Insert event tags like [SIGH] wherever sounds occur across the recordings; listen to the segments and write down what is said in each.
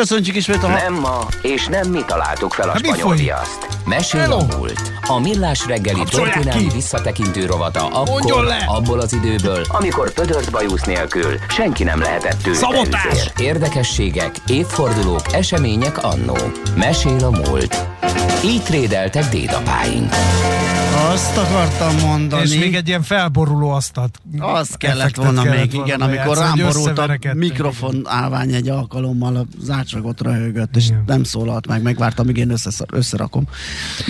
Köszönjük ismét a... Nem ma, és nem mi találtuk fel a Hát spanyol viaszt. Mesél Hello. a múlt. A millás reggeli Kapcsolják történelmi ki. visszatekintő rovata akkor, abból az időből, Amikor pödört bajusz nélkül senki nem lehetett tőle Szabotás! üzér. Érdekességek, évfordulók, események annó. Mesél a múlt. Így trédeltek dédapáink. Azt akartam mondani. És még egy ilyen felboruló asztalt. Az kellett volna kellett még, volna igen, amikor bejátszani, rám hogy borult a mikrofon állvány egy alkalommal, az ácsagot röhögött, és Igen. nem szólalt meg, megvártam, míg én összerakom.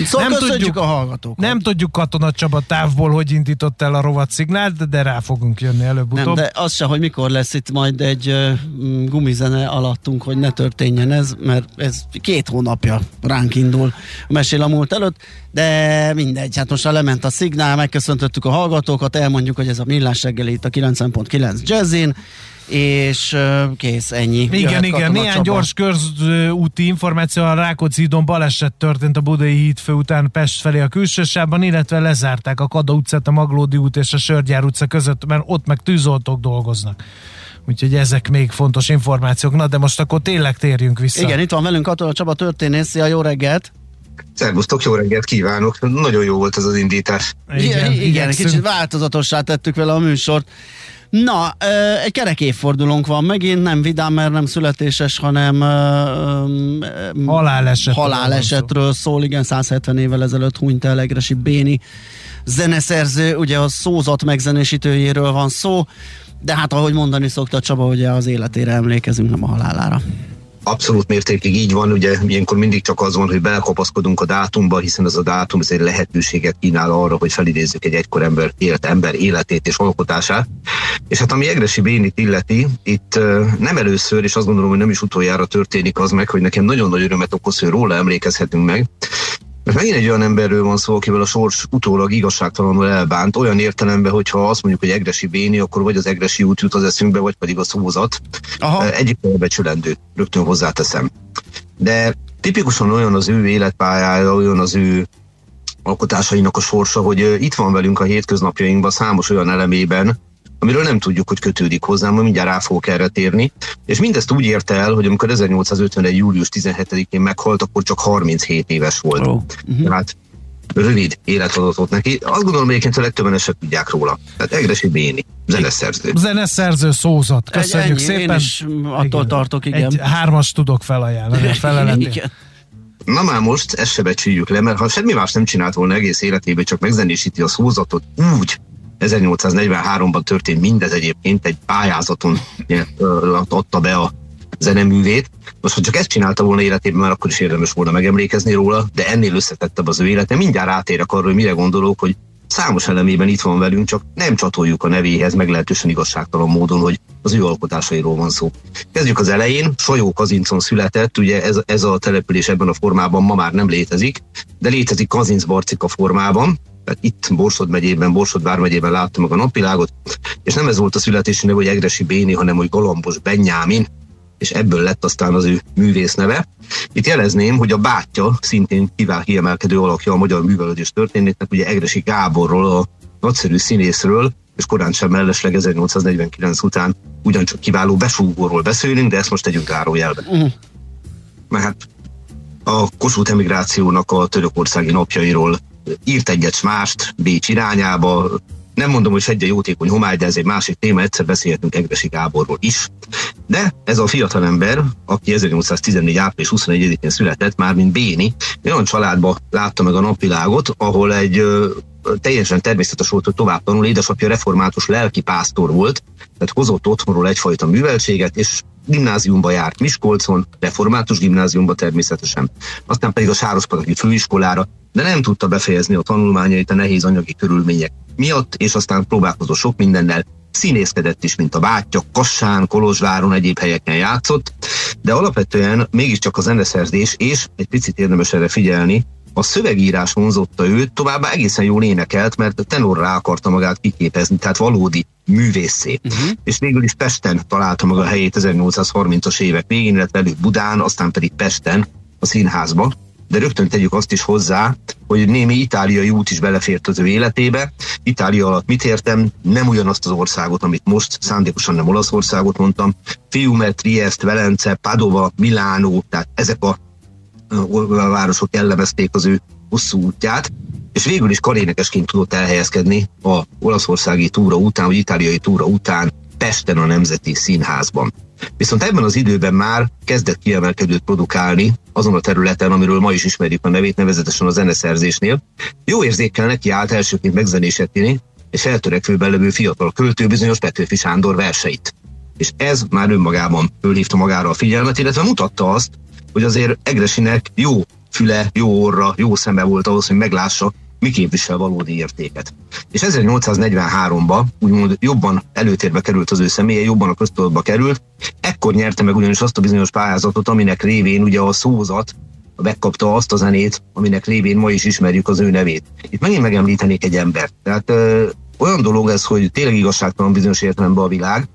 Szóval Nem tudjuk- a hallgatókat. Nem tudjuk Katona Csaba távból, hogy indított el a rovat szignált, de, rá fogunk jönni nem, előbb-utóbb. de az se, hogy mikor lesz itt majd egy uh, gumizene alattunk, hogy ne történjen ez, mert ez két hónapja ránk indul, mesél a múlt előtt, de mindegy, hát most már lement a szignál, megköszöntöttük a hallgatókat, elmondjuk, hogy ez a millás reggeli itt a 90.9 Jazzin, és uh, kész, ennyi. Igen, Jöhet igen, néhány Csaba. gyors közúti információ a Rákóczi hídon baleset történt a Budai hídfő után Pest felé a külsősában, illetve lezárták a Kada utcát, a Maglódi út és a Sörgyár utca között, mert ott meg tűzoltók dolgoznak. Úgyhogy ezek még fontos információk. Na, de most akkor tényleg térjünk vissza. Igen, itt van velünk Katona Csaba történész, szia, jó reggelt! Szervusztok, jó reggelt kívánok! Nagyon jó volt ez az indítás. Igen, igen, igen kicsit változatossá tettük vele a műsort. Na, egy kerek évfordulónk van megint, nem vidám, mert nem születéses, hanem Halálesetről halálesetről szól. Igen, 170 évvel ezelőtt hunyt el Egresi Béni zeneszerző, ugye a szózat megzenésítőjéről van szó, de hát ahogy mondani szokta Csaba, ugye az életére emlékezünk, nem a halálára. Abszolút mértékig így van, ugye ilyenkor mindig csak az van, hogy belekapaszkodunk a dátumba, hiszen az a dátum azért lehetőséget kínál arra, hogy felidézzük egy egykor ember, élt ember életét és alkotását. És hát ami Egresi Bénit illeti, itt nem először, és azt gondolom, hogy nem is utoljára történik az meg, hogy nekem nagyon nagy örömet okoz, hogy róla emlékezhetünk meg. Mert megint egy olyan emberről van szó, akivel a sors utólag igazságtalanul elbánt, olyan értelemben, hogyha azt mondjuk, hogy Egresi Béni, akkor vagy az Egresi út jut az eszünkbe, vagy pedig a szózat. Aha. Egyik becsülendő, rögtön hozzáteszem. De tipikusan olyan az ő életpályája, olyan az ő alkotásainak a sorsa, hogy ö, itt van velünk a hétköznapjainkban számos olyan elemében, amiről nem tudjuk, hogy kötődik hozzám, majd mindjárt rá fogok erre térni. És mindezt úgy érte el, hogy amikor 1851. július 17-én meghalt, akkor csak 37 éves volt. Ó, mhm. Tehát rövid élet adott ott neki. Azt gondolom, egyébként a legtöbben se tudják róla. Tehát Egresi Béni, zeneszerző. Zeneszerző szózat. Köszönjük ennyi, szépen. Én is attól tartok, igen. Egy hármas tudok felajánlani a feleletét. igen. Na már most ezt se becsüljük le, mert ha semmi más nem csinált volna egész életében, csak megzenésíti a szózatot úgy, 1843-ban történt mindez egyébként, egy pályázaton adta be a zeneművét. Most, ha csak ezt csinálta volna életében, már akkor is érdemes volna megemlékezni róla, de ennél összetettebb az ő élete. Mindjárt átérek arra, hogy mire gondolok, hogy számos elemében itt van velünk, csak nem csatoljuk a nevéhez meglehetősen igazságtalan módon, hogy az ő alkotásairól van szó. Kezdjük az elején, Sajó Kazincon született, ugye ez, ez a település ebben a formában ma már nem létezik, de létezik Kazinc Barcika formában, tehát itt Borsod megyében, Borsod vármegyében láttam meg a napvilágot, és nem ez volt a születési neve, hogy Egresi Béni, hanem hogy Galambos Benyámin, és ebből lett aztán az ő művész neve. Itt jelezném, hogy a bátyja szintén kivál kiemelkedő alakja a magyar művelődés történetnek, ugye Egresi Gáborról, a nagyszerű színészről, és korán sem mellesleg 1849 után ugyancsak kiváló besúgóról beszélünk, de ezt most tegyünk zárójelbe. Uh-huh. Mert hát a Kossuth emigrációnak a törökországi napjairól írt egyet mást Bécs irányába. Nem mondom, hogy egy jótékony homály, de ez egy másik téma, egyszer beszélhetünk Egresi Gáborról is. De ez a fiatalember, aki 1814. április 21-én született, már mint Béni, olyan családba látta meg a napvilágot, ahol egy teljesen természetes volt, hogy tovább tanul. Édesapja református lelki pásztor volt, tehát hozott otthonról egyfajta műveltséget, és gimnáziumba járt Miskolcon, református gimnáziumba természetesen, aztán pedig a Sárospataki főiskolára, de nem tudta befejezni a tanulmányait a nehéz anyagi körülmények miatt, és aztán próbálkozott sok mindennel, színészkedett is, mint a bátyja, Kassán, Kolozsváron, egyéb helyeken játszott, de alapvetően mégiscsak a zeneszerzés, és egy picit érdemes erre figyelni, a szövegírás vonzotta őt, továbbá egészen jól énekelt, mert tenorrá akarta magát kiképezni, tehát valódi művészé. Uh-huh. És végül is Pesten találta maga a helyét 1830-as évek végén, illetve előbb Budán, aztán pedig Pesten, a színházba. De rögtön tegyük azt is hozzá, hogy némi itáliai út is belefért az ő életébe. Itália alatt mit értem? Nem ugyanazt az országot, amit most, szándékosan nem Olaszországot mondtam. Fiume, Trieste, Velence, Padova, Milánó, tehát ezek a városok jellemezték az ő hosszú útját, és végül is karénekesként tudott elhelyezkedni a olaszországi túra után, vagy itáliai túra után Pesten a Nemzeti Színházban. Viszont ebben az időben már kezdett kiemelkedőt produkálni azon a területen, amiről ma is ismerjük a nevét, nevezetesen a zeneszerzésnél. Jó érzékkel neki állt elsőként megzenésetni, és feltörekvőben levő fiatal költő bizonyos Petőfi Sándor verseit. És ez már önmagában fölhívta magára a figyelmet, illetve mutatta azt, hogy azért Egresinek jó füle, jó orra, jó szeme volt ahhoz, hogy meglássa, mi képvisel valódi értéket. És 1843-ban úgymond jobban előtérbe került az ő személye, jobban a köztudatba került, ekkor nyerte meg ugyanis azt a bizonyos pályázatot, aminek révén ugye a szózat megkapta azt a zenét, aminek révén ma is ismerjük az ő nevét. Itt megint megemlítenék egy embert. Tehát ö, olyan dolog ez, hogy tényleg igazságtalan bizonyos értelemben a világ.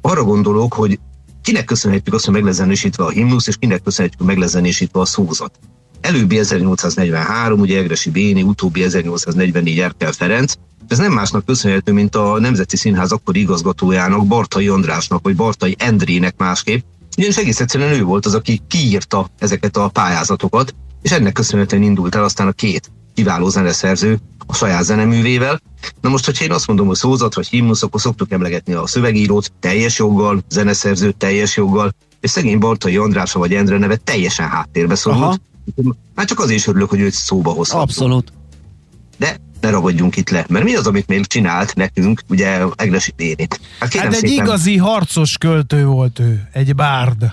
Arra gondolok, hogy kinek köszönhetjük azt, hogy meglezenésítve a himnusz, és kinek köszönhetjük, hogy meglezenésítve a szózat. Előbbi 1843, ugye Egresi Béni, utóbbi 1844 Erkel Ferenc, ez nem másnak köszönhető, mint a Nemzeti Színház akkori igazgatójának, Bartai Andrásnak, vagy Bartai Endrének másképp, ugyanis egész egyszerűen ő volt az, aki kiírta ezeket a pályázatokat, és ennek köszönhetően indult el aztán a két kiváló zeneszerző a saját zeneművével. Na most, hogyha én azt mondom, hogy szózat vagy himnusz, akkor szoktuk emlegetni a szövegírót teljes joggal, zeneszerzőt teljes joggal, és szegény Bartai Andrása vagy Endre neve teljesen háttérbe szorult. Hát csak azért is örülök, hogy őt szóba hozhatunk. Abszolút. De ne ragadjunk itt le, mert mi az, amit még csinált nekünk, ugye Egresi Bénit? Hát, hát egy szépen, igazi harcos költő volt ő, egy bárd.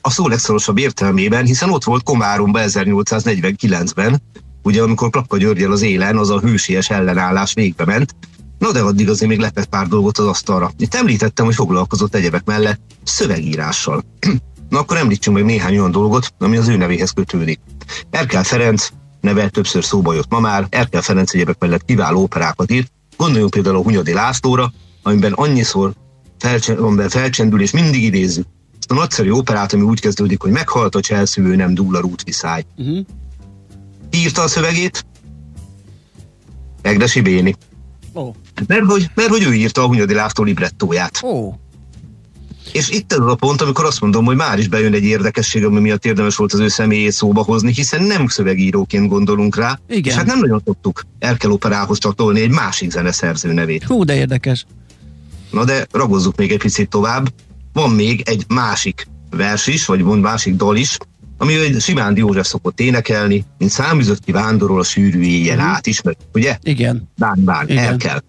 A szó legszorosabb értelmében, hiszen ott volt Komáromban 1849-ben, ugye amikor Klapka Györgyel az élen az a hősies ellenállás végbe ment, Na de addig azért még lepett pár dolgot az asztalra. Itt említettem, hogy foglalkozott egyebek mellett szövegírással. [CLEARS THROAT] Na akkor említsünk meg néhány olyan dolgot, ami az ő nevéhez kötődik. Erkel Ferenc neve többször szóba jött ma már, Erkel Ferenc egyebek mellett kiváló operákat írt, gondoljunk például a Hunyadi Lászlóra, amiben annyiszor felcsendül, felcsendül és mindig idézzük ezt a nagyszerű operát, ami úgy kezdődik, hogy meghalt a cselszövő, nem dúl a rútviszály. Uh-huh írta a szövegét? Egresi Béni. Oh. Mert, hogy, mert hogy ő írta a Hunyadi László librettóját. Oh. És itt ez a pont, amikor azt mondom, hogy már is bejön egy érdekesség, ami miatt érdemes volt az ő személyét szóba hozni, hiszen nem szövegíróként gondolunk rá, Igen. és hát nem nagyon szoktuk Erkel operához csatolni egy másik zeneszerző nevét. Hú, de érdekes. Na de ragozzuk még egy picit tovább. Van még egy másik vers is, vagy mond másik dal is, ami egy Simán József szokott énekelni, mint száműzött ki vándorol a sűrű éjjel uh-huh. át, ismer, ugye? Igen. Bán, bán, Igen. el kell.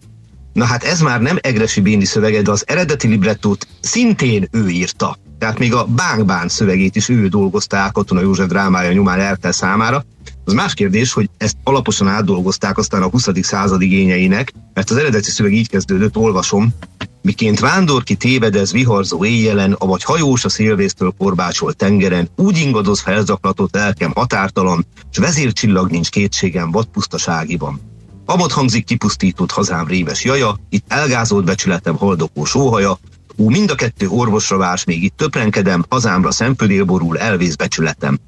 Na hát ez már nem Egresi Béni szövege, de az eredeti librettót szintén ő írta. Tehát még a Bánk-bán szövegét is ő dolgozták Katona József drámája nyomán Ertel számára. Az más kérdés, hogy ezt alaposan átdolgozták aztán a 20. század igényeinek, mert az eredeti szöveg így kezdődött, olvasom, Miként vándor ki tévedez viharzó éjjelen, avagy hajós a szélvésztől korbácsolt tengeren, úgy ingadoz felzaklatott lelkem határtalan, s vezércsillag nincs kétségem vadpusztaságiban. Abot hangzik kipusztított hazám rémes jaja, itt elgázolt becsületem haldokó sóhaja, Ú, mind a kettő orvosra vás, még itt töprenkedem, hazámra szempödél borul, elvész becsületem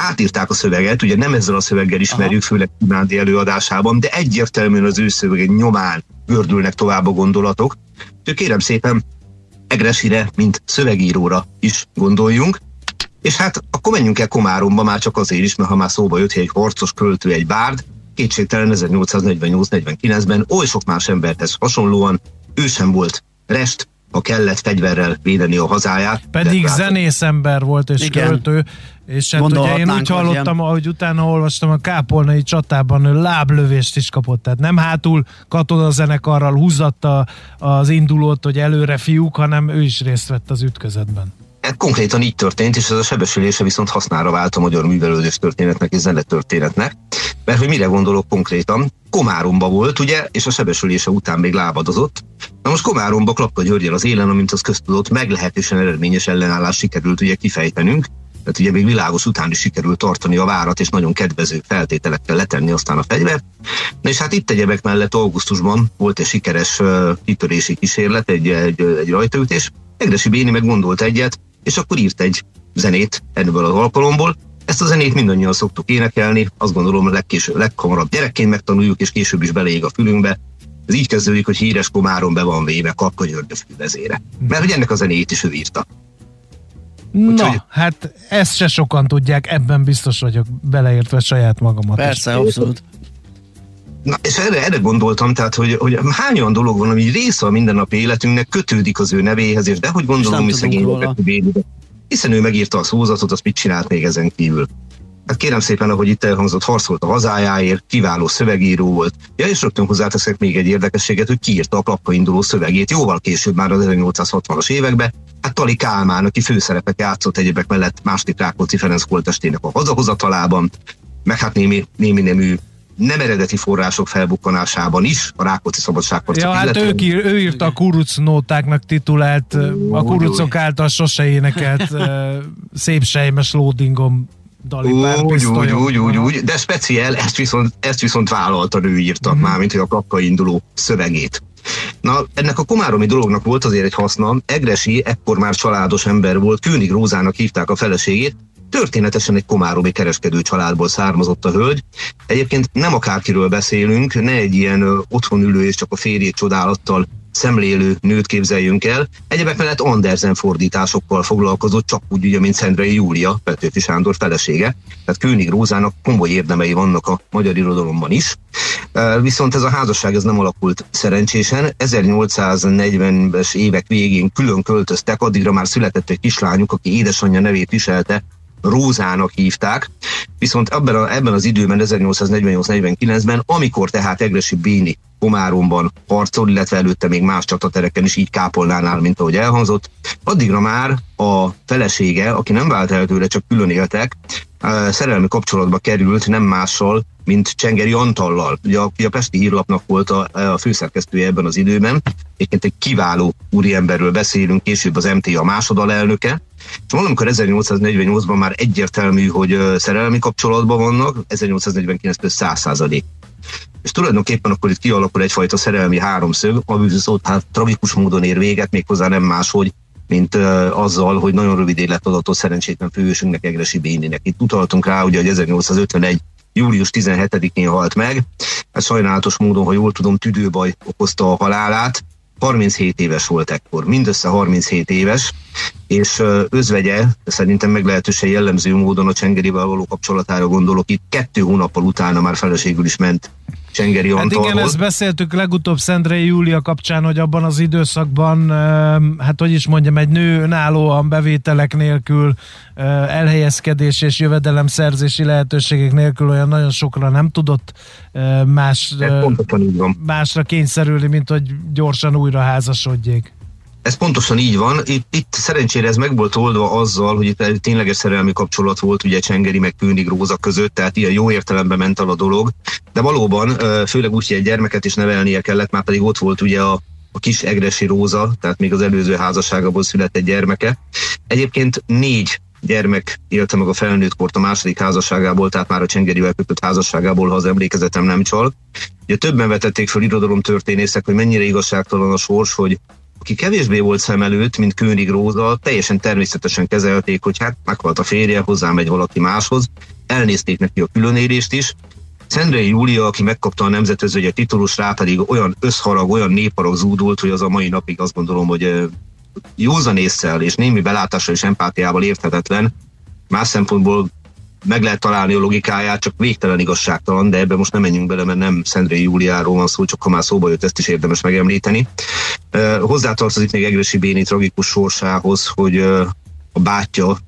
átírták a szöveget, ugye nem ezzel a szöveggel ismerjük, Aha. főleg Nádi előadásában, de egyértelműen az ő szövege nyomán gördülnek tovább a gondolatok. Úgyhogy kérem szépen, Egresire, mint szövegíróra is gondoljunk, és hát akkor menjünk el Komáromba már csak azért is, mert ha már szóba jött, hogy egy harcos költő, egy bárd, kétségtelen 1848-49-ben oly sok más emberhez hasonlóan ő sem volt rest, ha kellett fegyverrel védeni a hazáját. Pedig zenész ember volt és Igen. költő, és hát ugye én úgy hallottam, ilyen. ahogy utána olvastam a Kápolnai csatában, ő láblövést is kapott, tehát nem hátul katonazenekarral húzatta az indulót, hogy előre fiúk, hanem ő is részt vett az ütközetben. Ez konkrétan így történt, és ez a sebesülése viszont hasznára vált a magyar művelődés történetnek és zenetörténetnek. Mert hogy mire gondolok konkrétan? Komáromba volt, ugye, és a sebesülése után még lábadozott. Na most Komáromba Klapka Györgyel az élen, amint az köztudott, meglehetősen eredményes ellenállás sikerült ugye kifejtenünk. Tehát ugye még világos után is sikerült tartani a várat, és nagyon kedvező feltételekkel letenni aztán a fegyvert. Na és hát itt egyebek mellett augusztusban volt egy sikeres kitörési kísérlet, egy, egy, egy rajtaütés. Egresi Béni meg gondolt egyet, és akkor írt egy zenét ebből az alkalomból, ezt a zenét mindannyian szoktuk énekelni, azt gondolom legkésőbb, leghamarabb gyerekként megtanuljuk, és később is beleég a fülünkbe. Ez így kezdődik, hogy híres komáron be van véve György a fülvezére. Mert hogy ennek a zenét is ő írta. Na, Úgyhogy... hát ezt se sokan tudják, ebben biztos vagyok beleértve saját magamat. Persze, is. abszolút. Na, és erre, erre gondoltam, tehát, hogy, hogy hány olyan dolog van, ami része a mindennapi életünknek, kötődik az ő nevéhez, és dehogy gondolom, hogy szegény hiszen ő megírta a szózatot, azt mit csinált még ezen kívül. Hát kérem szépen, ahogy itt elhangzott, harcolt a hazájáért, kiváló szövegíró volt. Ja, és rögtön hozzáteszek még egy érdekességet, hogy kiírta a klapka induló szövegét jóval később, már az 1860-as években. Hát Tali Kálmán, aki főszerepet játszott egyébek mellett második Rákóczi Ferenc koltestének a hazahozatalában, meg hát némi, némi nemű nem eredeti források felbukkanásában is, a Rákóczi szabadságharcok. Ja, hát ők ír, ő írta a kuruc nótáknak titulált, a kurucok által sose énekelt [LAUGHS] szép sejmes loadingom Dalibár úgy, úgy, úgy, úgy, úgy, de speciál, ezt viszont, ezt viszont vállalta, ő írta, uh-huh. már mint hogy a kapka induló szövegét. Na, ennek a komáromi dolognak volt azért egy haszna. Egresi ekkor már családos ember volt, Kőnig Rózának hívták a feleségét, Történetesen egy komáromi kereskedő családból származott a hölgy. Egyébként nem akárkiről beszélünk, ne egy ilyen otthon ülő és csak a férjét csodálattal szemlélő nőt képzeljünk el. Egyebek mellett Andersen fordításokkal foglalkozott, csak úgy ugye, mint Szendrei Júlia, Petőfi Sándor felesége. Tehát Kőnig Rózának komoly érdemei vannak a magyar irodalomban is. Viszont ez a házasság ez nem alakult szerencsésen. 1840-es évek végén külön költöztek, addigra már született egy kislányuk, aki édesanyja nevét viselte, Rózának hívták, viszont ebben, a, ebben az időben, 1848-49-ben, amikor tehát Egresi Béni Komáromban harcol, illetve előtte még más csatatereken is így kápolnánál, mint ahogy elhangzott, addigra már a felesége, aki nem vált el tőle, csak külön éltek, szerelmi kapcsolatba került nem mással, mint Csengeri Antallal, ugye, aki a Pesti Hírlapnak volt a, a főszerkesztője ebben az időben. Egyébként egy kiváló úriemberről beszélünk, később az MTA másodal elnöke. És valamikor 1848-ban már egyértelmű, hogy szerelmi kapcsolatban vannak, 1849-től 100 százalék. És tulajdonképpen akkor itt kialakul egyfajta szerelmi háromszög, ami viszont hát tragikus módon ér véget, méghozzá nem máshogy, mint uh, azzal, hogy nagyon rövid élet adatot szerencsétlen főhősünknek, Egresi Béninek. Itt utaltunk rá, ugye, hogy 1851 július 17-én halt meg. Ez sajnálatos módon, ha jól tudom, tüdőbaj okozta a halálát. 37 éves volt ekkor, mindössze 37 éves, és özvegye, szerintem meglehetősen jellemző módon a Csengerivel való kapcsolatára gondolok, itt kettő hónappal utána már feleségül is ment Csengeri Hát igen, ezt beszéltük legutóbb Szendrei Júlia kapcsán, hogy abban az időszakban, hát hogy is mondjam, egy nő önállóan bevételek nélkül, elhelyezkedés és jövedelemszerzési lehetőségek nélkül olyan nagyon sokra nem tudott más, másra kényszerülni, mint hogy gyorsan újra házasodjék. Ez pontosan így van. Itt, itt szerencsére ez meg volt oldva azzal, hogy itt tényleges szerelmi kapcsolat volt ugye Csengeri meg Kőnig Róza között, tehát ilyen jó értelemben ment el a dolog. De valóban, főleg úgy, hogy egy gyermeket is nevelnie kellett, már pedig ott volt ugye a, a kis Egresi Róza, tehát még az előző házasságából született gyermeke. Egyébként négy gyermek élte meg a felnőtt kort a második házasságából, tehát már a Csengerivel kötött házasságából, ha az emlékezetem nem csal. Ugye többen vetették fel irodalom történészek, hogy mennyire igazságtalan a sors, hogy aki kevésbé volt szem előtt, mint König Róza, teljesen természetesen kezelték, hogy hát meghalt a férje, hozzámegy valaki máshoz. Elnézték neki a különélést is. Szendrei Júlia, aki megkapta a nemzetözőgye titulus, rá pedig olyan összharag, olyan néparag zúdult, hogy az a mai napig azt gondolom, hogy józan észsel és némi belátással és empátiával érthetetlen. Más szempontból meg lehet találni a logikáját, csak végtelen igazságtalan, de ebbe most nem menjünk bele, mert nem Szendrei Júliáról van szó, csak ha már szóba jött, ezt is érdemes megemlíteni. Hozzátartozik még Egresi Béni tragikus sorsához, hogy uh, a bátyja,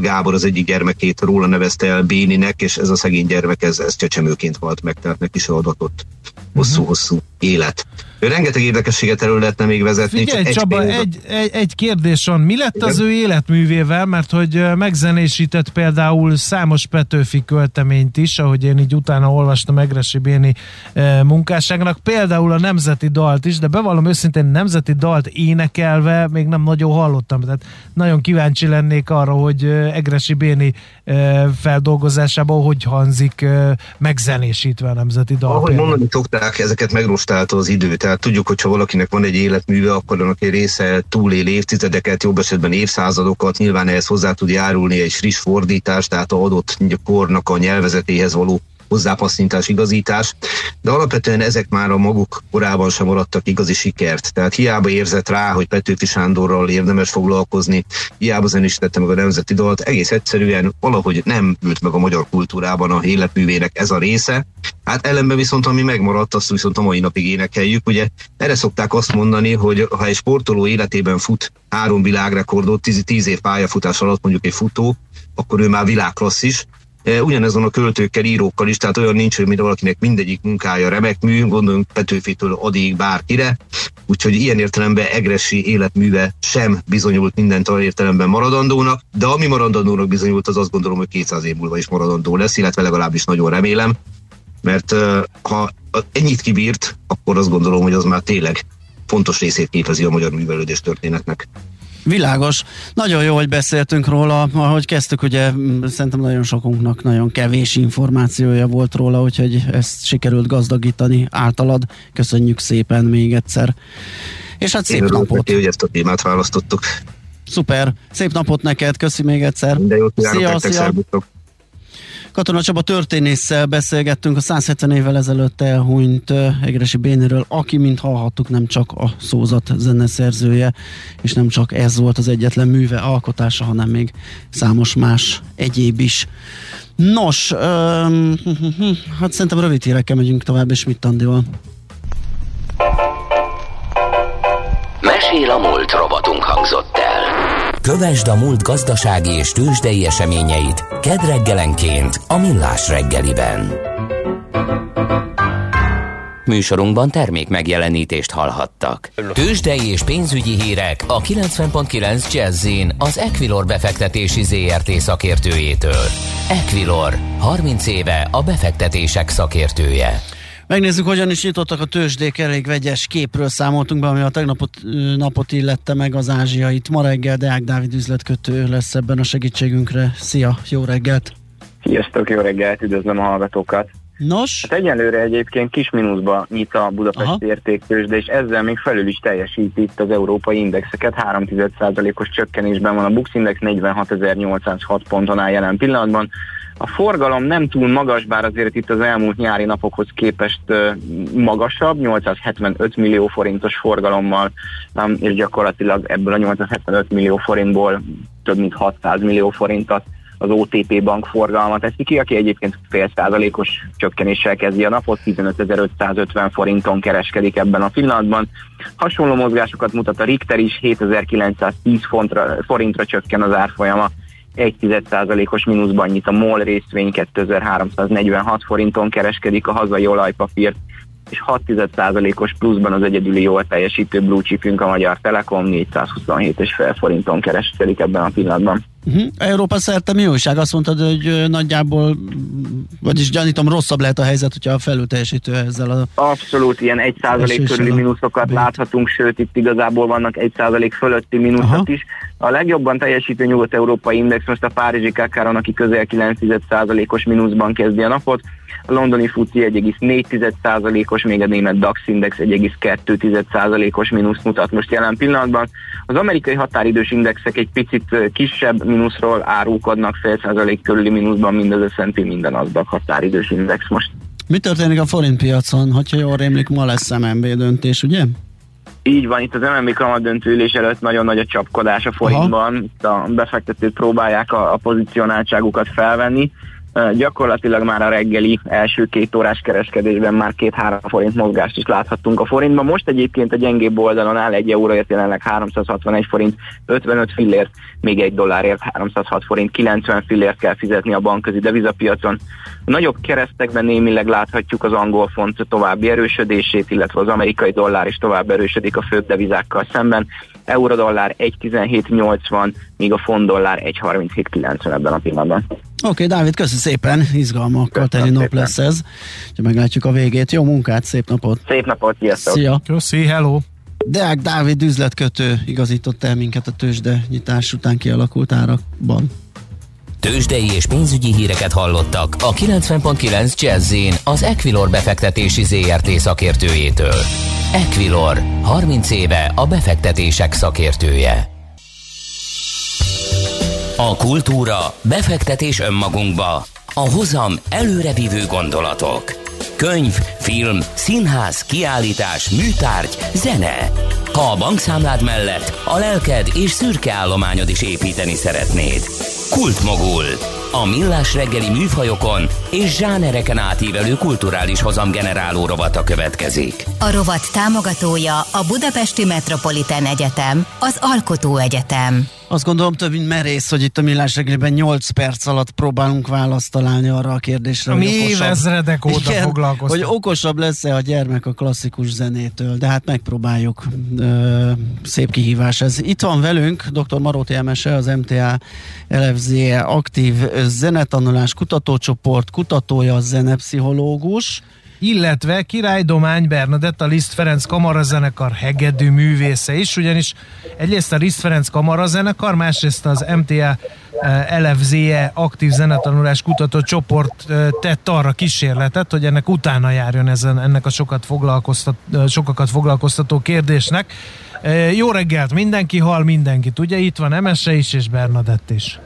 Gábor az egyik gyermekét róla nevezte el Béninek, és ez a szegény gyermek ez, ez csecsemőként halt meg, tehát neki se adatott hosszú-hosszú élet. Rengeteg érdekességet elő lehetne még vezetni. Figyelj csak Csaba, egy, egy, egy, egy kérdés van. Mi lett Igen? az ő életművével? Mert hogy megzenésített például számos Petőfi költeményt is, ahogy én így utána olvastam Egresi Béni ö, munkásságnak, például a nemzeti dalt is, de bevallom őszintén nemzeti dalt énekelve még nem nagyon hallottam. Tehát nagyon kíváncsi lennék arra, hogy Egresi Béni ö, feldolgozásában hogy hangzik ö, megzenésítve a nemzeti dal. Ahogy mondani szokták, ezeket megrostálta az idő. Tehát tudjuk, hogy ha valakinek van egy életműve, akkor annak egy része túlél évtizedeket, jobb esetben évszázadokat, nyilván ehhez hozzá tud járulni egy friss fordítás, tehát a adott kornak a nyelvezetéhez való hozzápasszintás, igazítás, de alapvetően ezek már a maguk korában sem maradtak igazi sikert. Tehát hiába érzett rá, hogy Petőfi Sándorral érdemes foglalkozni, hiába zenésítette meg a nemzeti dalt, egész egyszerűen valahogy nem ült meg a magyar kultúrában a életművének ez a része. Hát ellenben viszont ami megmaradt, azt viszont a mai napig énekeljük. Ugye erre szokták azt mondani, hogy ha egy sportoló életében fut három világrekordot, tíz, tíz év pályafutás alatt mondjuk egy futó, akkor ő már világklasszis, E, Ugyanezon a költőkkel, írókkal is, tehát olyan nincs, hogy mint valakinek mindegyik munkája remek mű, gondoljunk Petőfitől addig bárkire, úgyhogy ilyen értelemben Egresi életműve sem bizonyult mindent olyan értelemben maradandónak, de ami maradandónak bizonyult, az azt gondolom, hogy 200 év múlva is maradandó lesz, illetve legalábbis nagyon remélem, mert e, ha ennyit kibírt, akkor azt gondolom, hogy az már tényleg fontos részét képezi a magyar művelődés történetnek. Világos. Nagyon jó, hogy beszéltünk róla. Ahogy kezdtük, ugye szerintem nagyon sokunknak nagyon kevés információja volt róla, úgyhogy ezt sikerült gazdagítani általad. Köszönjük szépen még egyszer. És hát szép Én napot. neki, hogy ezt a témát választottuk. Szuper. Szép napot neked, köszi még egyszer. Minden jót kívánok Szia, nektek, szia. Katona Csaba történésszel beszélgettünk a 170 évvel ezelőtt elhunyt Egresi Béniről, aki, mint hallhattuk, nem csak a szózat zeneszerzője, és nem csak ez volt az egyetlen műve alkotása, hanem még számos más egyéb is. Nos, öm, [LAUGHS] hát szerintem rövid hírekkel megyünk tovább, és mit Andival? Mesél a múlt robotunk hangzott el. Kövesd a múlt gazdasági és tőzsdei eseményeit kedd reggelenként a Millás reggeliben. Műsorunkban termék megjelenítést hallhattak. Tőzsdei és pénzügyi hírek a 90.9 jazz az Equilor befektetési ZRT szakértőjétől. Equilor, 30 éve a befektetések szakértője. Megnézzük, hogyan is nyitottak a tőzsdék, elég vegyes képről számoltunk be, ami a tegnapot napot illette meg az ázsiait. Ma reggel Deák Dávid üzletkötő lesz ebben a segítségünkre. Szia, jó reggelt! Sziasztok, jó reggelt, üdvözlöm a hallgatókat. Nos, Hát egyelőre egyébként kis mínuszba nyit a Budapesti Aha. értéktős, de és ezzel még felül is teljesíti itt az európai indexeket. 3,1%-os csökkenésben van a Bux Index, 46.806 ponton áll jelen pillanatban. A forgalom nem túl magas, bár azért itt az elmúlt nyári napokhoz képest magasabb, 875 millió forintos forgalommal, és gyakorlatilag ebből a 875 millió forintból több mint 600 millió forintot az OTP bank forgalmat teszi ki, aki egyébként fél százalékos csökkenéssel kezdi a napot, 15.550 forinton kereskedik ebben a pillanatban. Hasonló mozgásokat mutat a Richter is, 7910 fontra, forintra csökken az árfolyama, 1,1%-os mínuszban nyit a MOL részvény 2346 forinton kereskedik a hazai olajpapírt, és 6,1%-os pluszban az egyedüli jól teljesítő blue chipünk a Magyar Telekom 427,5 forinton kereskedik ebben a pillanatban. Uh-huh. Európa szerte mi újság? Azt mondtad, hogy nagyjából, vagyis gyanítom rosszabb lehet a helyzet, hogyha a felül teljesítő ezzel a... Abszolút ilyen 1% Eséssel körüli mínuszokat bét. láthatunk, sőt itt igazából vannak 1% fölötti mínuszok Aha. is. A legjobban teljesítő nyugat-európai index most a Párizsi Kákáron, aki közel 9%-os mínuszban kezdi a napot. A londoni FUCI 1,4%-os, még a német DAX index 1,2%-os mínusz mutat most jelen pillanatban. Az amerikai határidős indexek egy picit kisebb mínuszról árulkodnak, fél százalék körüli mínuszban mind az S&P, minden azdag határidős index most. Mi történik a forint piacon? Hogyha jól rémlik, ma lesz MNB döntés, ugye? Így van, itt az MNB kamat döntőülés előtt nagyon nagy a csapkodás a forintban, itt a befektetők próbálják a, a pozicionáltságukat felvenni. Gyakorlatilag már a reggeli első két órás kereskedésben már két-három forint mozgást is láthattunk a forintban. Most egyébként a gyengébb oldalon áll egy euróért jelenleg 361 forint 55 fillért, még egy dollárért 306 forint 90 fillért kell fizetni a bankközi devizapiacon. A nagyobb keresztekben némileg láthatjuk az angol font további erősödését, illetve az amerikai dollár is tovább erősödik a főbb devizákkal szemben. Euro-dollár 1,1780, míg a font dollár 1,3790 ebben a pillanatban. Oké, okay, Dávid, köszi szépen, izgalmakkal teli nap lesz ez. Ha meglátjuk a végét. Jó munkát, szép napot! Szép napot, sziasztok! Szia! Köszi, hello! Deák Dávid üzletkötő igazított el minket a tőzsde nyitás után kialakult árakban. Tőzsdei és pénzügyi híreket hallottak a 90.9 jazz az Equilor befektetési ZRT szakértőjétől. Equilor, 30 éve a befektetések szakértője. A kultúra, befektetés önmagunkba, a hozam előrevívő gondolatok. Könyv, film, színház, kiállítás, műtárgy, zene. Ha a bankszámlád mellett a lelked és szürke állományod is építeni szeretnéd. Kultmogul. A millás reggeli műfajokon és zsánereken átívelő kulturális hozamgeneráló rovata következik. A rovat támogatója a Budapesti Metropolitán Egyetem, az Alkotó Egyetem. Azt gondolom több, mint merész, hogy itt a Millás reggeliben 8 perc alatt próbálunk választ találni arra a kérdésre, Mi hogy okosabb, évezredek óta Igen, hogy okosabb lesz-e a gyermek a klasszikus zenétől, de hát megpróbáljuk. Ö, szép kihívás ez. Itt van velünk dr. Maróti Emese, az MTA LFZE aktív zenetanulás kutatócsoport kutatója, a zenepszichológus. Illetve Király Domány Bernadett, a Liszt Ferenc Kamarazenekar hegedű művésze is, ugyanis egyrészt a Liszt Ferenc Kamarazenekar, másrészt az MTA eh, LFZE aktív zenetanulás kutató csoport eh, tett arra kísérletet, hogy ennek utána járjon ezen, ennek a sokat foglalkoztat, eh, sokakat foglalkoztató kérdésnek. Jó reggelt, mindenki hall mindenkit, ugye itt van Emese is és Bernadett is.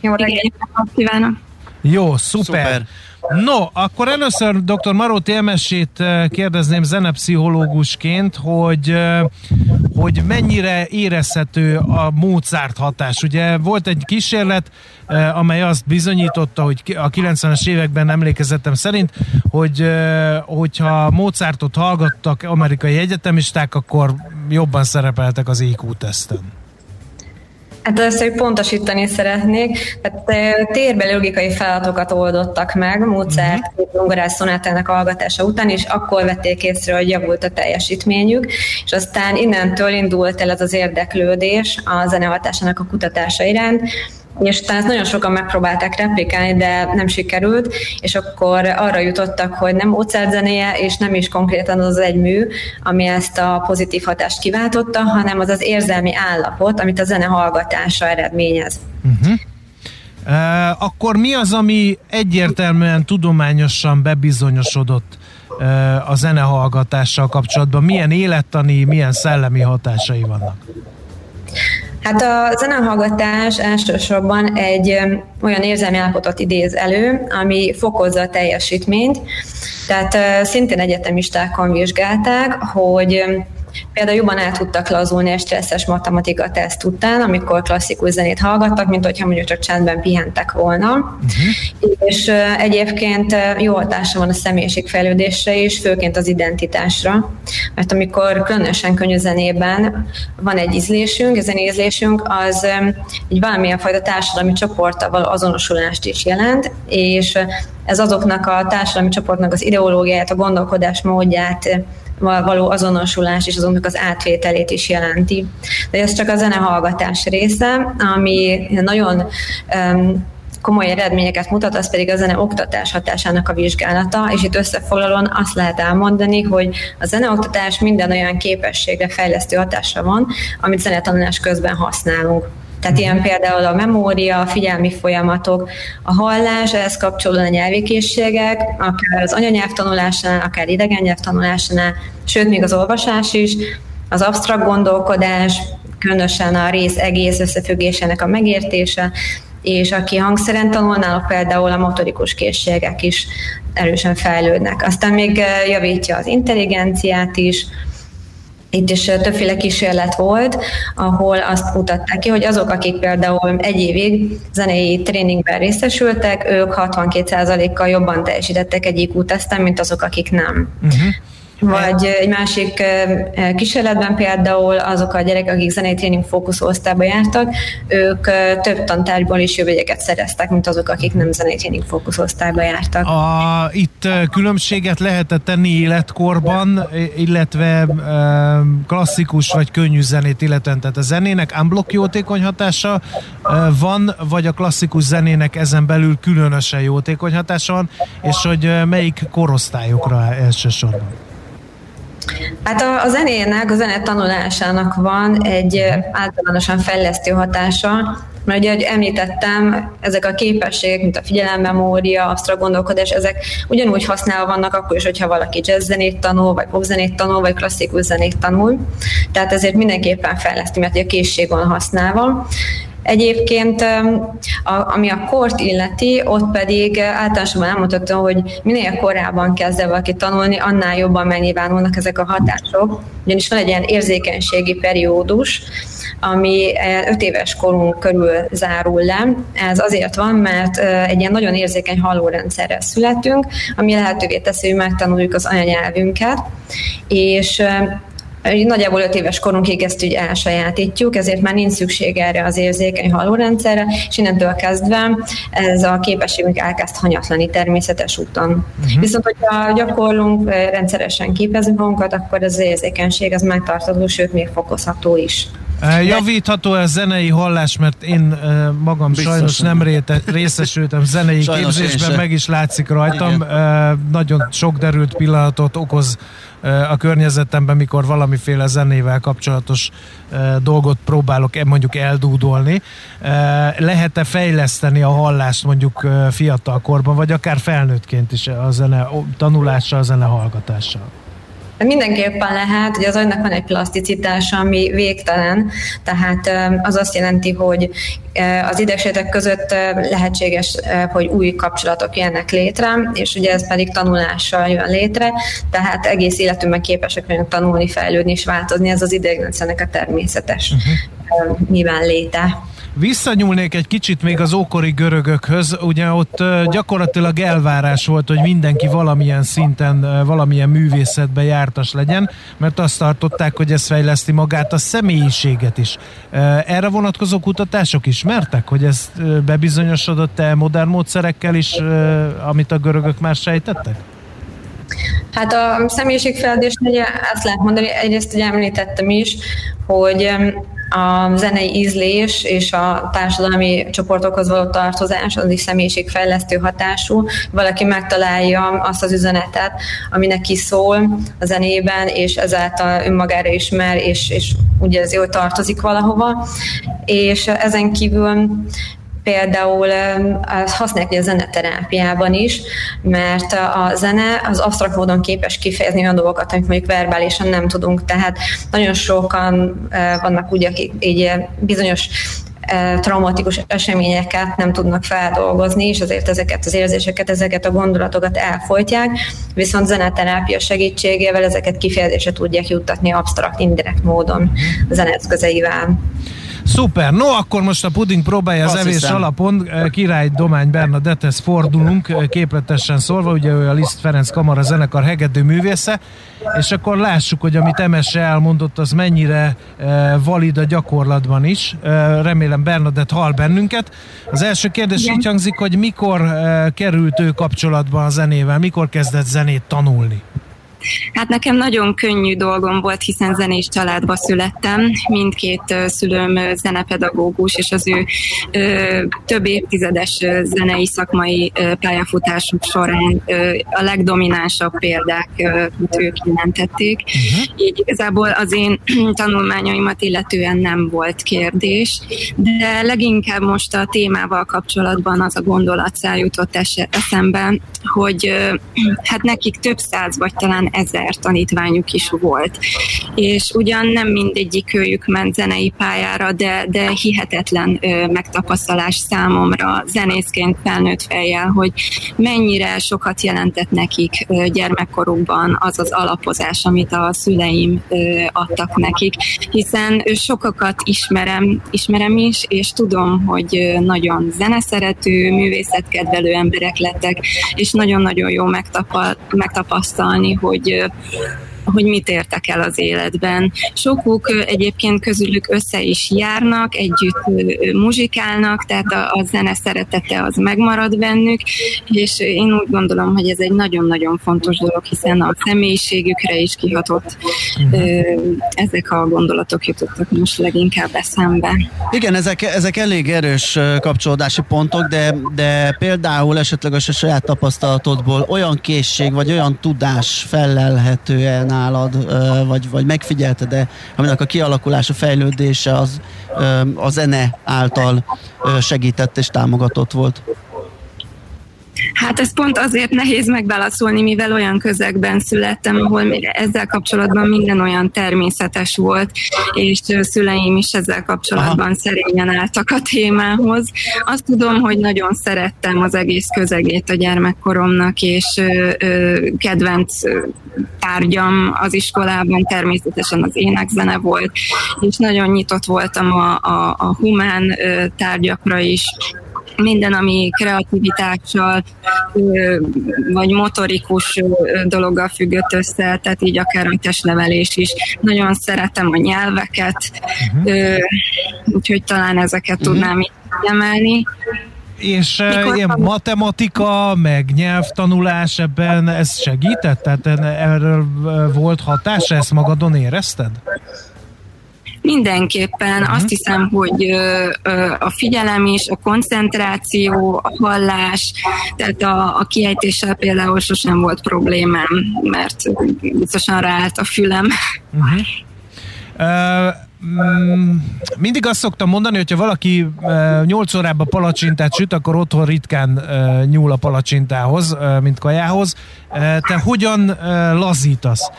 Jó reggelt kívánok! Jó, szuper. Szuper. No, akkor először dr. Maróti Emesét eh, kérdezném zenepszichológusként, hogy, eh, hogy mennyire érezhető a Mozart hatás. Ugye volt egy kísérlet, eh, amely azt bizonyította, hogy a 90-es években emlékezetem szerint, hogy hogyha Mozartot hallgattak amerikai egyetemisták, akkor jobban szerepeltek az IQ-teszten. Hát először pontosítani szeretnék, tehát térbeli logikai feladatokat oldottak meg Mozart uh-huh. szonátának hallgatása után, és akkor vették észre, hogy javult a teljesítményük, és aztán innentől indult el ez az érdeklődés a zenehatásának a kutatása iránt, és ezt nagyon sokan megpróbálták replikálni, de nem sikerült, és akkor arra jutottak, hogy nem Mozart zenéje, és nem is konkrétan az egy mű, ami ezt a pozitív hatást kiváltotta, hanem az az érzelmi állapot, amit a zene hallgatása eredményez. Uh, akkor mi az, ami egyértelműen tudományosan bebizonyosodott uh, a zenehallgatással kapcsolatban? Milyen élettani, milyen szellemi hatásai vannak? Hát a zenehallgatás elsősorban egy olyan érzelmi állapotot idéz elő, ami fokozza a teljesítményt. Tehát szintén egyetemistákon vizsgálták, hogy például jobban el tudtak lazulni egy stresszes matematika teszt után, amikor klasszikus zenét hallgattak, mint hogyha mondjuk csak csendben pihentek volna. Uh-huh. És egyébként jó hatása van a személyiségfejlődésre is, főként az identitásra. Mert amikor különösen könnyű zenében van egy ízlésünk, a zenézlésünk, az ö, egy valamilyen fajta társadalmi csoporttal való azonosulást is jelent, és ez azoknak a társadalmi csoportnak az ideológiáját, a gondolkodás módját való azonosulás és azoknak az átvételét is jelenti. De ez csak a zenehallgatás része, ami nagyon um, komoly eredményeket mutat, az pedig a zene oktatás hatásának a vizsgálata, és itt összefoglalóan azt lehet elmondani, hogy a zeneoktatás minden olyan képességre fejlesztő hatásra van, amit zenetanulás közben használunk. Tehát ilyen például a memória, a figyelmi folyamatok, a hallás, ehhez kapcsolódóan a nyelvi készségek, akár az anyanyelv tanulásánál, akár idegen nyelv tanulásánál, sőt, még az olvasás is, az absztrakt gondolkodás, különösen a rész egész összefüggésének a megértése, és aki hangszeren tanul, náluk például a motorikus készségek is erősen fejlődnek. Aztán még eh, javítja az intelligenciát is, itt is többféle kísérlet volt, ahol azt mutatták ki, hogy azok, akik például egy évig zenei tréningben részesültek, ők 62%-kal jobban teljesítettek egy IQ mint azok, akik nem. Uh-huh. Vagy egy másik kísérletben például azok a gyerekek, akik zenei tréning fókuszú osztályba jártak, ők több tantárgyból is jobb jegyeket szereztek, mint azok, akik nem zenei tréning fókuszú osztályba jártak. A, itt különbséget lehetett tenni életkorban, illetve klasszikus vagy könnyű zenét illetően, tehát a zenének unblock jótékony hatása van, vagy a klasszikus zenének ezen belül különösen jótékony hatása van, és hogy melyik korosztályokra elsősorban? Hát a, a zenének, a zene tanulásának van egy általánosan fejlesztő hatása, mert ugye, ahogy említettem, ezek a képességek, mint a figyelemmemória, absztrakt gondolkodás, ezek ugyanúgy használva vannak akkor is, hogyha valaki jazz zenét tanul, vagy popzenét tanul, vagy klasszikus zenét tanul. Tehát ezért mindenképpen fejleszti, mert a készség van használva. Egyébként, ami a kort illeti, ott pedig általánosan elmondhatom, hogy minél korábban kezd el valaki tanulni, annál jobban megnyilvánulnak ezek a hatások. Ugyanis van egy ilyen érzékenységi periódus, ami 5 éves korunk körül zárul le. Ez azért van, mert egy ilyen nagyon érzékeny hallórendszerrel születünk, ami lehetővé teszi, hogy megtanuljuk az anyanyelvünket, és Nagyjából 5 éves korunkig ezt úgy elsajátítjuk, ezért már nincs szükség erre az érzékeny hallórendszerre, és innentől kezdve ez a képességünk elkezd hanyatlani természetes úton. Uh-huh. Viszont, hogyha gyakorlunk, rendszeresen képezünk magunkat, akkor az érzékenység az megtartható, sőt még fokozható is. Javítható ez zenei hallás, mert én magam Biztos sajnos nem réte, részesültem zenei sajnos képzésben, meg is látszik rajtam. Igen. Nagyon sok derült pillanatot okoz a környezetemben, mikor valamiféle zenével kapcsolatos dolgot próbálok e, mondjuk eldúdolni. Lehet-e fejleszteni a hallást mondjuk fiatal korban, vagy akár felnőttként is a zene tanulással, a zene hallgatással? Mindenképpen lehet, hogy az agynak van egy plaszticitása, ami végtelen, tehát az azt jelenti, hogy az idegsejtek között lehetséges, hogy új kapcsolatok jönnek létre, és ugye ez pedig tanulással jön létre, tehát egész életünkben képesek vagyunk tanulni, fejlődni és változni, ez az idegrendszernek a természetes uh-huh. nyilván léte. Visszanyúlnék egy kicsit még az ókori görögökhöz, ugye ott gyakorlatilag elvárás volt, hogy mindenki valamilyen szinten, valamilyen művészetben jártas legyen, mert azt tartották, hogy ez fejleszti magát a személyiséget is. Erre vonatkozó kutatások ismertek, hogy ez bebizonyosodott-e modern módszerekkel is, amit a görögök már sejtettek? Hát a személyiségfejlődésnél ezt lehet mondani, egyrészt ugye említettem is, hogy a zenei ízlés és a társadalmi csoportokhoz való tartozás az is személyiségfejlesztő hatású. Valaki megtalálja azt az üzenetet, ami neki szól a zenében, és ezáltal önmagára ismer, és, és ugye ez jól tartozik valahova. És ezen kívül például használják a zeneterápiában is, mert a zene az absztrakt módon képes kifejezni olyan dolgokat, amit mondjuk verbálisan nem tudunk, tehát nagyon sokan vannak úgy, akik így bizonyos traumatikus eseményeket nem tudnak feldolgozni, és azért ezeket az érzéseket, ezeket a gondolatokat elfolytják, viszont zeneterápia segítségével ezeket kifejezésre tudják juttatni absztrakt, indirekt módon a zeneszközeivel. Szuper, no akkor most a puding próbálja az evés hiszem. alapon. Király Domány Bernadettehez fordulunk, képletesen szólva, ugye ő a Liszt Ferenc Kamara zenekar hegedű művésze, és akkor lássuk, hogy amit Emese elmondott, az mennyire valid a gyakorlatban is. Remélem Bernadett hall bennünket. Az első kérdés Igen. így hangzik, hogy mikor került ő kapcsolatban a zenével, mikor kezdett zenét tanulni? Hát nekem nagyon könnyű dolgom volt, hiszen zenés családba születtem. Mindkét szülőm zenepedagógus, és az ő ö, több évtizedes zenei szakmai pályafutásuk során ö, a legdominánsabb példák ö, ők jelentették. Uh-huh. Így igazából az én [CLEARS THROAT] tanulmányaimat illetően nem volt kérdés, de leginkább most a témával kapcsolatban az a gondolat jutott eszembe, hogy ö, [CLEARS THROAT] hát nekik több száz vagy talán ezer tanítványuk is volt. És ugyan nem mindegyik őjük ment zenei pályára, de, de hihetetlen ö, megtapasztalás számomra zenészként felnőtt fejjel, hogy mennyire sokat jelentett nekik ö, gyermekkorukban az az alapozás, amit a szüleim ö, adtak nekik, hiszen sokakat ismerem, ismerem is, és tudom, hogy nagyon zeneszerető, művészetkedvelő emberek lettek, és nagyon-nagyon jó megtapasztalni, hogy hogy mit értek el az életben. Sokuk egyébként közülük össze is járnak, együtt muzsikálnak, tehát a, a zene szeretete az megmarad bennük, és én úgy gondolom, hogy ez egy nagyon-nagyon fontos dolog, hiszen a személyiségükre is kihatott uh-huh. ezek a gondolatok jutottak most leginkább eszembe. Igen, ezek, ezek elég erős kapcsolódási pontok, de, de például esetleg a saját tapasztalatodból olyan készség, vagy olyan tudás fellelhető el nálad, vagy, vagy megfigyelte, de aminek a kialakulása, fejlődése az a zene által segített és támogatott volt. Hát ez pont azért nehéz megválaszolni, mivel olyan közegben születtem, ahol ezzel kapcsolatban minden olyan természetes volt, és szüleim is ezzel kapcsolatban Aha. szerényen álltak a témához. Azt tudom, hogy nagyon szerettem az egész közegét a gyermekkoromnak, és ö, ö, kedvenc tárgyam az iskolában természetesen az énekzene volt, és nagyon nyitott voltam a, a, a humán tárgyakra is, minden, ami kreativitással vagy motorikus dologgal függött össze, tehát így akár a testnevelés is. Nagyon szeretem a nyelveket, uh-huh. úgyhogy talán ezeket uh-huh. tudnám így emelni. És Mikor ilyen van? matematika, meg nyelvtanulás ebben ez segített? Tehát erről volt hatása, ezt magadon érezted? Mindenképpen azt hiszem, hogy a figyelem is, a koncentráció, a hallás, tehát a, a kiejtéssel például sosem volt problémám, mert biztosan ráállt a fülem. Uh-huh. Uh, Mm, mindig azt szoktam mondani, hogyha valaki 8 órában palacsintát süt, akkor otthon ritkán nyúl a palacsintához, mint kajához. Te hogyan lazítasz?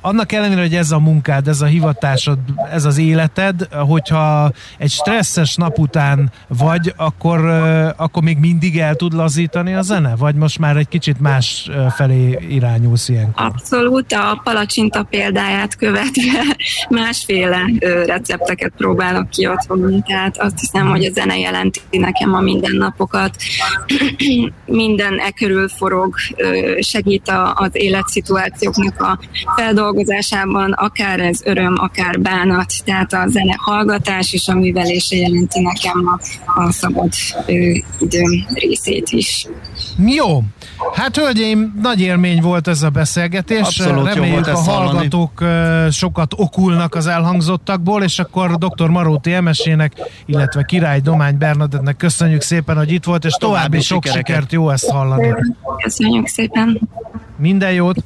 Annak ellenére, hogy ez a munkád, ez a hivatásod, ez az életed, hogyha egy stresszes nap után vagy, akkor, akkor még mindig el tud lazítani a zene? Vagy most már egy kicsit más felé irányulsz ilyenkor? Abszolút, a palacsinta példáját követve [LAUGHS] másféle recepteket próbálok ki otthon, tehát azt hiszem, hogy a zene jelenti nekem a mindennapokat. [CLEARS THROAT] Minden e körül forog, segít az életszituációknak a feldolgozásában, akár ez öröm, akár bánat, tehát a zene hallgatás és a művelése jelenti nekem a, a szabad időm részét is. Jó, Hát hölgyeim, nagy élmény volt ez a beszélgetés. Abszolút Reméljük a hallgatók hallani. sokat okulnak az elhangzottakból, és akkor dr. Maróti Emesének, illetve Király Domány Bernadettnek köszönjük szépen, hogy itt volt, és további, további sok sikereket. sikert, jó ezt hallani. Köszönjük szépen. Minden jót.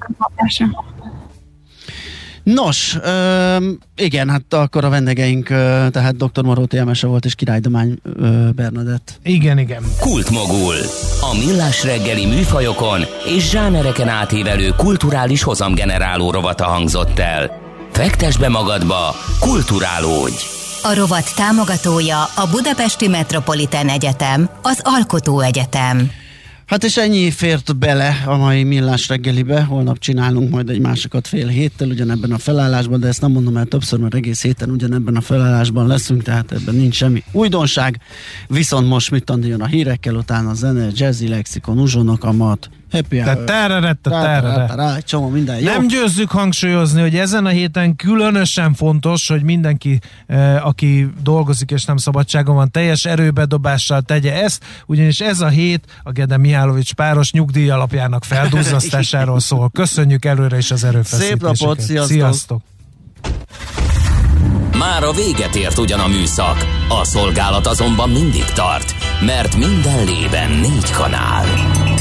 Nos, ö, igen, hát akkor a vendégeink, ö, tehát dr. Maróti Emese volt, és Királydomány ö, Bernadett. Igen, igen. Kultmogul. A millás reggeli műfajokon és zsánereken átívelő kulturális hozamgeneráló rovata hangzott el. Fektes be magadba, kulturálódj! A rovat támogatója a Budapesti Metropolitán Egyetem, az Alkotó Egyetem. Hát és ennyi fért bele a mai millás reggelibe, holnap csinálunk majd egy másikat fél héttel ugyanebben a felállásban, de ezt nem mondom el többször, mert egész héten ugyanebben a felállásban leszünk, tehát ebben nincs semmi újdonság. Viszont most mit jön a hírekkel, utána a zene, jazzy lexikon, uzsonok, a mat, Happy hour. Tehát csomó minden jó. Nem győzzük hangsúlyozni, hogy ezen a héten különösen fontos, hogy mindenki, eh, aki dolgozik és nem szabadságon van, teljes erőbedobással tegye ezt, ugyanis ez a hét a Gede Mihálovics páros nyugdíj alapjának feldúzzasztásáról szól. Köszönjük előre is az erőfeszítéseket. Szép napot, sziasztok! sziasztok. Már a véget ért ugyan a műszak, a szolgálat azonban mindig tart, mert minden lében négy kanál.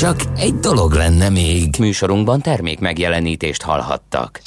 Csak egy dolog lenne még. Műsorunkban termék megjelenítést hallhattak.